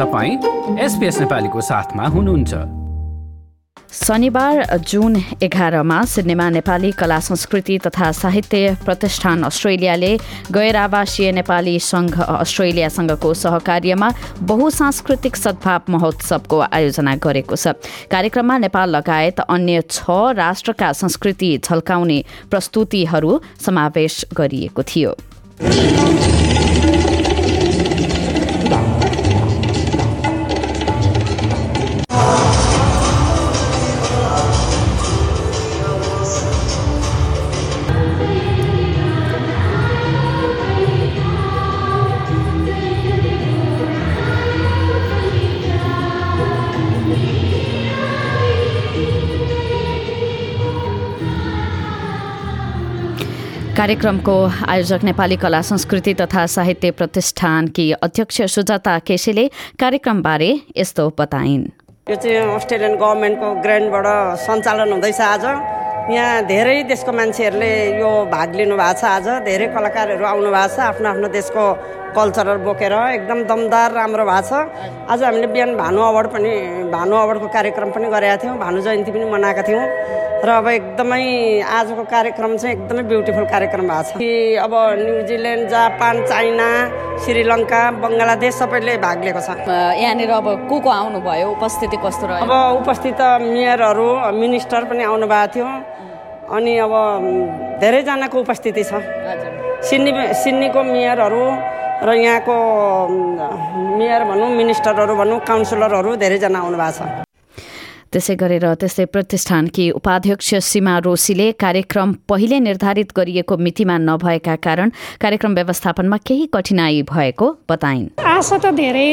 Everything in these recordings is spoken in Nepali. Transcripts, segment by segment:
तपाईँ एसपिएस नेपालीको साथमा हुनुहुन्छ। शनिबार जुन एघारमा सिडनीमा नेपाली कला संस्कृति तथा साहित्य प्रतिष्ठान अस्ट्रेलियाले गैर आवासीय नेपाली सङ्घ अस्ट्रेलियासँगको सहकार्यमा बहुसांस्कृतिक सद्भाव महोत्सवको आयोजना गरेको छ। कार्यक्रममा नेपाल लगायत अन्य छ राष्ट्रका संस्कृति झल्काउने प्रस्तुतिहरू समावेश गरिएको थियो। कार्यक्रमको आयोजक नेपाली कला संस्कृति तथा साहित्य प्रतिष्ठानकी अध्यक्ष सुजाता केसीले कार्यक्रमबारे यस्तो बताइन्। यो चाहिँ अस्ट्रेलियन गभर्मेन्टको ग्रान्डबाट सञ्चालन हुँदैछ आज। यहाँ धेरै देशको मान्छेहरूले यो भाग लिनु भएको छ आज। धेरै कलाकारहरू आउनु भएको छ आफ्नो आफ्नो देशको कल्चरहरू बोकेर एकदम दमदार राम्रो भएको छ। आज हामीले बिहान भानु अवार्ड पनि भानु अवार्डको कार्यक्रम पनि गरेका थियौँ भानु जयन्ती पनि मनाएका थियौँ। र अब एकदमै आजको कार्यक्रम चाहिँ एकदमै ब्युटिफुल कार्यक्रम भएको छ। कि अब New Zealand Japan China Sri Lanka Bangladesh सबैले भाग लिएको छ। यहाँनिर अब को को आउनुभयो? उपस्थिति कस्तो रह्यो? अब उपस्थित मेयरहरू मिनिस्टर पनि आउनुभएको थियो। अनि अब धेरैजनाको उपस्थिति छ। सिडनी सिडनीको मेयरहरू र यहाँको मेयर भनौँ मिनिस्टरहरू भनौँ काउन्सिलरहरू धेरैजना आउनुभएको छ। त्यसै गरेर त्यस्तै प्रतिष्ठानकी उपाध्यक्ष सीमा रोसीले कार्यक्रम पहिले निर्धारित गरिएको मितिमा नभएका कारण कार्यक्रम व्यवस्थापनमा केही कठिनाई भएको बताइन्। आशा त धेरै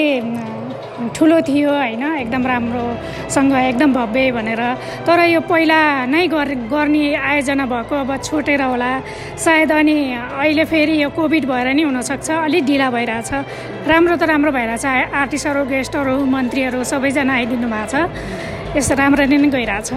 ठुलो थियो होइन एकदम राम्रोसँग एकदम भव्य भनेर। तर यो पहिला नै गर्ने आयोजना भएको अब छुटेर होला। सायद अनि अहिले फेरि यो कोभिड भएर नि हुनसक्छ अलिक ढिला भइरहेछ। राम्रो त राम्रो भइरहेछ आर्टिस्टहरू गेस्टहरू मन्त्रीहरू सबैजना आइदिनु भएको छ। यस्तो राम्ररी नै गइरहेछ।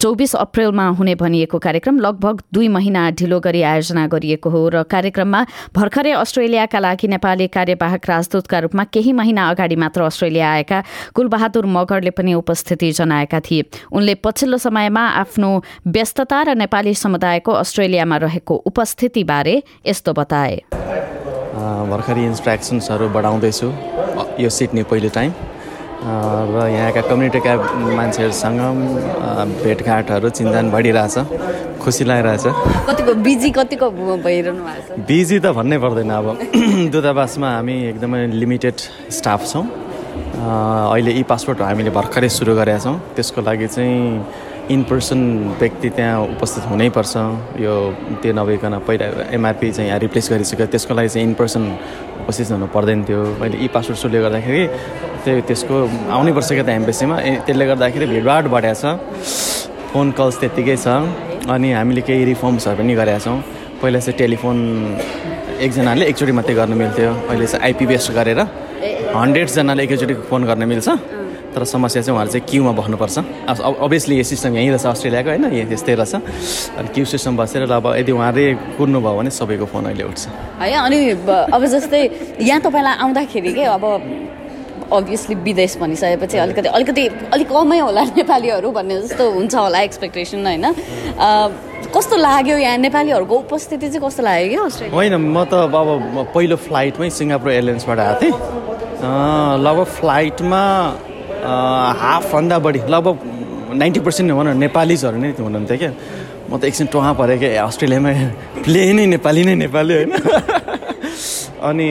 चौबिस अप्रेलमा हुने भनिएको कार्यक्रम लगभग दुई महिना ढिलो गरी आयोजना गरिएको हो र कार्यक्रममा भर्खरै अस्ट्रेलियाका लागि नेपाली कार्यवाहक राजदूतका रूपमा केही महिना अगाडि मात्र अस्ट्रेलिया आएका कुलबहादुर मगरले पनि उपस्थिति जनाएका थिए। उनले पछिल्लो समयमा आफ्नो व्यस्तता र नेपाली समुदायको अस्ट्रेलियामा रहेको उपस्थितिबारे यस्तो बताए। भर्खरै इन्स्ट्रक्सन्सहरू बढाउँदैछु। यो सिक्ने पहिलो टाइम। र यहाँका कम्युनिटीका मान्छेहरूसँग भेटघाटहरू चिन्जान बढिरहेछ खुसी लागिरहेछ। कतिको बिजी कतिको भइरहनु भएको छ? बिजी त भन्नै पर्दैन अब। दूतावासमा हामी एकदमै लिमिटेड स्टाफ छौँ। अहिले ई पासपोर्ट हामीले भर्खरै सुरु गरेका छौँ। त्यसको लागि चाहिँ इन पर्सन व्यक्ति त्यहाँ उपस्थित हुनैपर्छ यो त्यो नभइकन पहिला एमआरपी चाहिँ यहाँ रिप्लेस गरिसक्यो। त्यसको लागि चाहिँ इन पर्सन उपस्थित हुनु पर्दैन थियो। मैले ई पासपोर्ट सुरु गर्दाखेरि त्यही त्यसको आउनै पर्छ क्या त एम्बेसीमा त्यसले गर्दाखेरि भिडभाड बढाएको छ। फोन कल्स त्यत्तिकै छ। अनि हामीले केही रिफर्म्सहरू पनि गरेका छौँ। पहिला चाहिँ टेलिफोन एकजनाले एकचोटि मात्रै गर्न मिल्थ्यो। अहिले चाहिँ आइपी बेस्ट गरेर हन्ड्रेडजनाले एकैचोटि फोन गर्न मिल्छ। तर समस्या चाहिँ उहाँहरू चाहिँ क्युमा बस्नुपर्छ अभियसली यो सिस्टम यहीँ रहेछ अस्ट्रेलियाको होइन? यहीँ त्यस्तै रहेछ। अनि क्यु सिस्टम बसेर अब यदि उहाँले कुर्नुभयो भने सबैको फोन अहिले उठ्छ। है अनि अब जस्तै यहाँ तपाईँलाई आउँदाखेरि के अब अभियसली विदेश भनिसकेपछि अलिकति अलिकति अलिक कमै होला नेपालीहरू भन्ने जस्तो हुन्छ होला एक्सपेक्टेसन होइन? कस्तो लाग्यो यहाँ नेपालीहरूको उपस्थिति चाहिँ कस्तो लाग्यो क्या होइन म त अब पहिलो फ्लाइटमै सिङ्गापुर एयरलाइन्सबाट आएको थिएँ। लगभग फ्लाइटमा हाफभन्दा बढी लगभग नाइन्टी पर्सेन्ट भनौँ नेपालीजहरू नै हुनुहुन्थ्यो क्या। म त एकछिन टुहाँ परेँ क्या अस्ट्रेलियामा प्लेनै नेपाली नै नेपाली होइन। अनि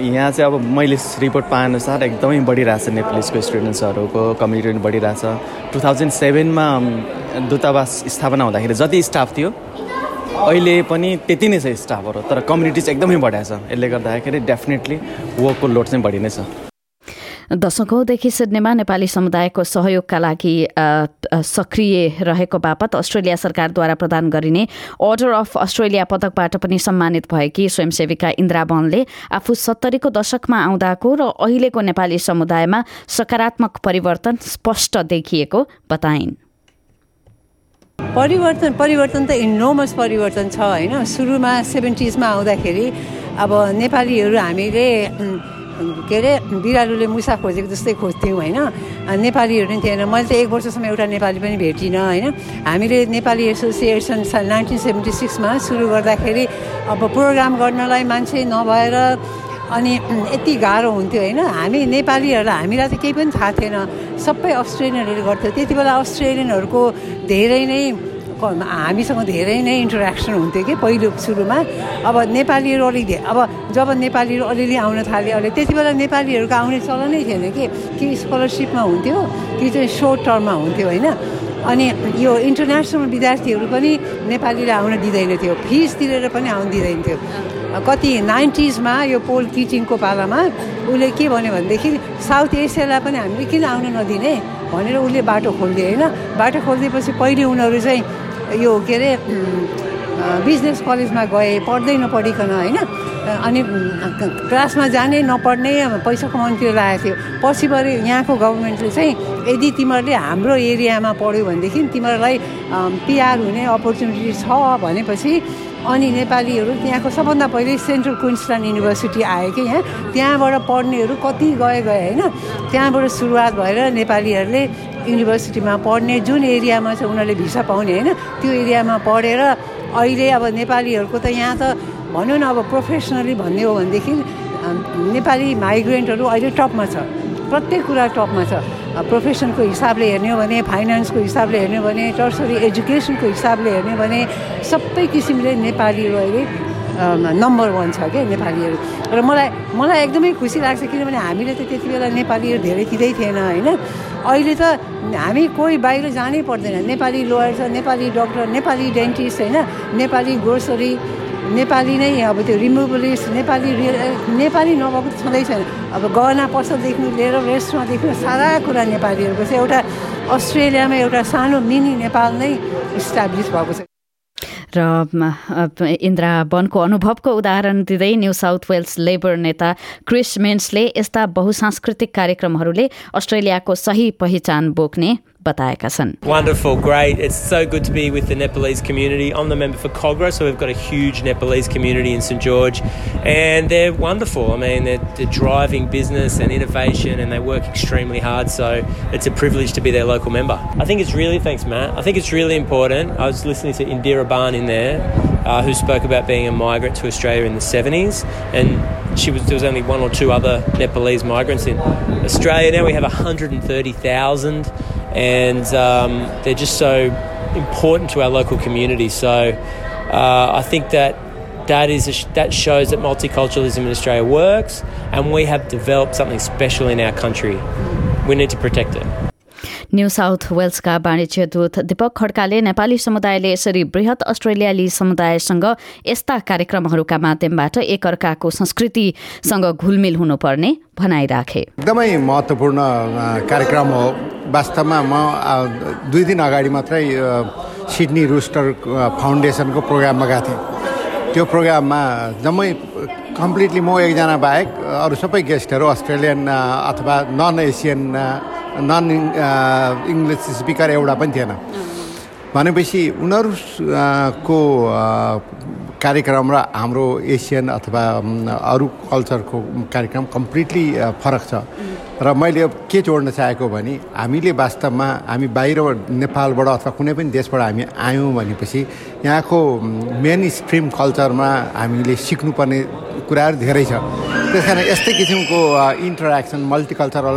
यहाँ चाहिँ अब मैले रिपोर्ट पाएअनुसार एकदमै बढिरहेछ नेपालीको स्टुडेन्ट्सहरूको कम्युनिटी पनि बढिरहेछ। टु थाउजन्ड सेभेनमा दूतावास स्थापना हुँदाखेरि जति स्टाफ थियो अहिले पनि त्यति नै छ स्टाफहरू तर कम्युनिटी चाहिँ एकदमै बढाएको छ। यसले गर्दाखेरि डेफिनेटली वर्कको लोड चाहिँ बढी नै छ। दशकौँदेखि सिडनीमा नेपाली समुदायको सहयोगका लागि सक्रिय रहेको बापत अस्ट्रेलिया सरकारद्वारा प्रदान गरिने अर्डर अफ अस्ट्रेलिया पदकबाट पनि सम्मानित भएकी स्वयंसेविका इन्द्रा बनले आफू सत्तरीको दशकमा आउँदाको र अहिलेको नेपाली समुदायमा सकारात्मक परिवर्तन स्पष्ट देखिएको बताइन्। परिवर्तन परिवर्तन त इनोमस परिवर्तन छ होइन? सुरुमा सेभेन्टिजमा आउँदाखेरि अब नेपालीहरू हामीले के अरे बिरालोले मुसा खोजेको जस्तै खोज्थ्यौँ होइन नेपालीहरू पनि थिएन मैले त एक वर्षसम्म एउटा नेपाली पनि भेटिनँ होइन हामीले नेपाली एसोसिएसन नाइन्टिन सेभेन्टी सिक्समा सुरु गर्दाखेरि अब प्रोग्राम गर्नलाई मान्छे नभएर अनि यति गाह्रो हुन्थ्यो होइन हामी नेपालीहरूलाई हामीलाई त केही पनि थाहा थिएन सबै अस्ट्रेलियनहरूले गर्थ्यो त्यति बेला अस्ट्रेलियनहरूको धेरै नै हामीसँग धेरै नै इन्टरेक्सन हुन्थ्यो कि पहिलो सुरुमा। अब नेपालीहरू अलिक अब जब नेपालीहरू अलिअलि आउन थाल्यो अहिले त्यति बेला नेपालीहरूको आउने चलनै थिएन कि। कि स्कलरसिपमा हुन्थ्यो कि चाहिँ सोर्ट टर्ममा हुन्थ्यो होइन? अनि यो इन्टरनेसनल विद्यार्थीहरू पनि नेपालीलाई आउन दिँदैन थियो फिस तिरेर पनि आउन दिँदैन थियो। कति नाइन्टिजमा यो पोल किचिङको पालामा उसले के भन्यो भनेदेखि साउथ एसियालाई पनि हामीले किन आउन नदिने? भनेर उसले बाटो खोलिदियो होइन? बाटो खोलिदिएपछि पहिले उनीहरू चाहिँ यो के अरे बिजनेस कलेजमा गए पढ्दै नपढिकन होइन? अनि क्लासमा जाने नपढ्ने पैसा कमाउनुतिर लागेको थियो। पछि परे यहाँको गभर्मेन्टले चाहिँ यदि तिमीहरूले हाम्रो एरियामा पढ्यो भनेदेखि तिमीहरूलाई पिआर हुने अपर्च्युनिटी छ भनेपछि अनि नेपालीहरू त्यहाँको सबभन्दा पहिले सेन्ट्रल क्विन्सल्यान्ड युनिभर्सिटी आयो कि यहाँ त्यहाँबाट पढ्नेहरू कति गए गए होइन? त्यहाँबाट सुरुवात भएर नेपालीहरूले युनिभर्सिटीमा पढ्ने जुन एरियामा चाहिँ उनीहरूले भिसा पाउने होइन त्यो एरियामा पढेर अहिले अब नेपालीहरूको त यहाँ त भनौँ न अब प्रोफेसनली भन्ने हो भनेदेखि नेपाली माइग्रेन्टहरू अहिले टपमा छ। प्रत्येक कुरा टपमा छ। प्रोफेसनको हिसाबले हेर्ने हो भने फाइनेन्सको हिसाबले हेर्ने हो भने टर्सरी एजुकेसनको हिसाबले हेर्ने हो भने सबै किसिमले नेपालीहरू अहिले नम्बर वान छ क्या नेपालीहरू। र मलाई मलाई एकदमै खुसी लाग्छ किनभने हामीले त त्यति बेला नेपालीहरू धेरै थिँदै थिएन होइन? अहिले त हामी कोही बाहिर जानै पर्दैन। नेपाली लोयर छ नेपाली डक्टर नेपाली डेन्टिस्ट होइन? नेपाली ग्रोसरी नेपाली नै अब त्यो रिमुभलिस्ट नेपाली नेपाली नभएको त छँदै छैन। अब गहना पसलदेखि लिएर रेस्टुरेन्टदेखि सारा कुरा नेपालीहरूको छ। एउटा अस्ट्रेलियामा एउटा सानो मिनी नेपाल नै इस्टाब्लिस भएको छ। र इन्द्रा वनको अनुभवको उदाहरण दिँदै न्यू साउथ वेल्स लेबर नेता क्रिस मेन्सले यस्ता बहुसांस्कृतिक कार्यक्रमहरूले अस्ट्रेलियाको सही पहिचान बोक्ने बताएका छन् Wonderful, great. It's so good to be with the Nepalese community. I'm the member for Cogra, so we've got a huge Nepalese community in St George, and they're wonderful. I mean, they're, they're driving business and innovation, and they work extremely hard. So it's a privilege to be their local member. I think it's really thanks, Matt. I think it's really important. I was listening to Indira Ban in there, uh, who spoke about being a migrant to Australia in the 70s, and she was there was only one or two other Nepalese migrants in Australia. Now we have 130,000 and um, they're just so important to our local community. So uh, I think that that is sh- that shows that multiculturalism in Australia works, and we have developed something special in our country. We need to protect it. New South वेल्सका वाणिज्य दूत दीपक खड्काले नेपाली समुदायले यसरी वृहत अस्ट्रेलियाली समुदायसँग यस्ता कार्यक्रमहरूका माध्यमबाट एकअर्काको संस्कृतिसँग घुलमिल हुनुपर्ने भनाइराखे एकदमै महत्त्वपूर्ण कार्यक्रम हो। वास्तवमा म दुई दिन अगाडि मात्रै सिडनी रुस्टर फाउन्डेसनको प्रोग्राममा गएको थिएँ। त्यो प्रोग्राममा जम्मै कम्प्लिटली म एकजना बाहेक अरू सबै गेस्टहरू अस्ट्रेलियन अथवा non Asian non English speaker एउटा पनि थिएन। भनेपछि उनीहरूको कार्यक्रम र हाम्रो एसियन अथवा अरू कल्चरको कार्यक्रम कम्प्लिटली फरक छ। र मैले के जोड्न चाहेको भने हामीले वास्तवमा हामी बाहिर नेपालबाट अथवा कुनै पनि देशबाट हामी आयौँ भनेपछि यहाँको मेन स्ट्रिम कल्चरमा हामीले सिक्नुपर्ने कुराहरू धेरै छ। त्यस कारण यस्तै किसिमको इन्टरेक्सन मल्टिकल्चरल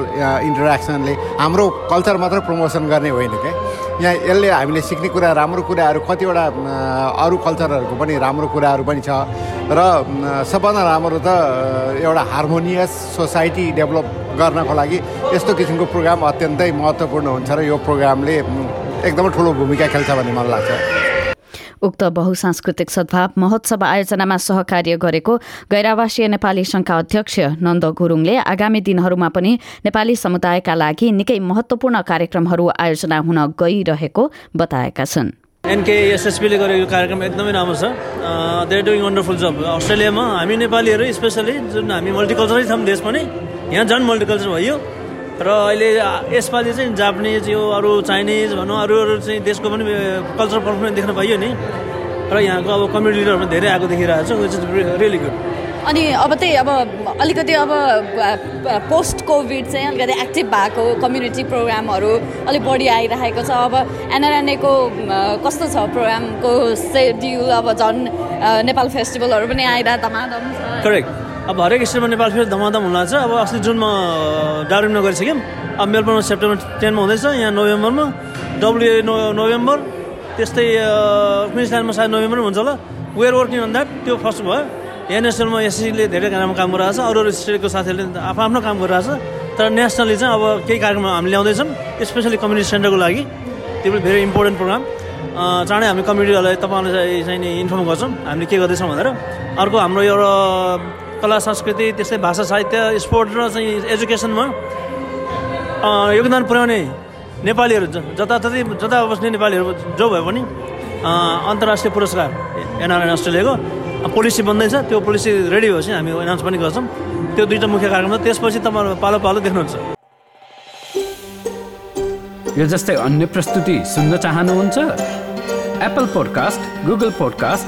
इन्टरेक्सनले हाम्रो कल्चर मात्र प्रमोसन गर्ने होइन क्या यहाँ यसले हामीले सिक्ने कुरा राम्रो कुराहरू कतिवटा अरू कल्चरहरूको पनि राम्रो कुराहरू पनि छ। र सबभन्दा राम्रो त एउटा हार्मोनियस सोसाइटी डेभलप गर्नको लागि यस्तो किसिमको प्रोग्राम अत्यन्तै महत्त्वपूर्ण हुन्छ र यो प्रोग्रामले एकदमै ठुलो भूमिका खेल्छ भन्ने मलाई लाग्छ। उक्त बहुसांस्कृतिक सद्भाव महोत्सव आयोजनामा सहकार्य गरेको गैरावासीय नेपाली संघका अध्यक्ष नन्द गुरुङले आगामी दिनहरूमा पनि नेपाली समुदायका लागि निकै महत्वपूर्ण कार्यक्रमहरू आयोजना हुन गइरहेको बताएका छन्। एनके एसएसपीले गरेको कार्यक्रम एकदमै राम्रो छ। दे डुइङ वन्डरफुल जब अस्ट्रेलियामा हामी नेपालीहरू स्पेसली जुन हामी मल्टिकल्चरै छौँ देश पनि यहाँ झन् मल्टिकल्चर भयो। र अहिले यसपालि चाहिँ जापानिज यो अरू चाइनिज भनौँ अरू अरू चाहिँ देशको पनि कल्चर पर्फर्मेन्स देख्न पाइयो नि। र यहाँको अब कम्युनिटी लिडरहरू धेरै आएको देखिरहेको छ विच इज रियली गुड अनि अब त्यही अब अलिकति अब पोस्ट कोभिड चाहिँ अलिकति एक्टिभ भएको कम्युनिटी प्रोग्रामहरू अलिक बढी आइरहेको छ। अब एनआरएनएको कस्तो छ प्रोग्रामको सेड्युल अब झन् नेपाल फेस्टिभलहरू पनि आइरहेको धमाधम छ। करेक्ट अब हरेक स्टेटमा नेपाल फेरि धमाधम हुन लाग्छ अब अस्ति जुनमा डार्बिनमा गरिसक्यौँ अब मेलबर्नमा सेप्टेम्बर टेनमा हुँदैछ यहाँ नोभेम्बरमा। डब्लुए नो नोभेम्बर त्यस्तै क्विन्सल्यान्डमा सायद नोभेम्बरमा हुन्छ होला। वेयर वर्किङ अन द्याट त्यो फर्स्ट भयो। यहाँ नेसनलमा एससीले धेरै राम्रो काम गरिरहेको छ अरू अरू स्टेटको साथीहरूले आफ्नो आफ्नो काम गरिरहेको छ तर नेसनली चाहिँ अब केही कार्यक्रम हामी ल्याउँदैछौँ स्पेसली कम्युनिटी सेन्टरको लागि। त्यो पनि भेरी इम्पोर्टेन्ट प्रोग्राम चाँडै हामी कम्युनिटीहरूलाई तपाईँहरूलाई चाहिँ इन्फर्म गर्छौँ हामीले के गर्दैछौँ भनेर। अर्को हाम्रो एउटा कला संस्कृति त्यस्तै भाषा साहित्य स्पोर्ट र चाहिँ एजुकेसनमा योगदान पुर्याउने नेपालीहरू जताततै जता बस्ने नेपालीहरू जो भए पनि अन्तर्राष्ट्रिय पुरस्कार एनआरएन अस्ट्रेलियाको पोलिसी बन्दैछ। त्यो पोलिसी रेडी भएपछि हामी एनाउन्स पनि गर्छौँ। त्यो दुईवटा मुख्य कार्यक्रम छ। त्यसपछि तपाईँहरू पालो पालो देख्नुहुन्छ। यो जस्तै अन्य प्रस्तुति सुन्न चाहनुहुन्छ? Apple podcast Google podcast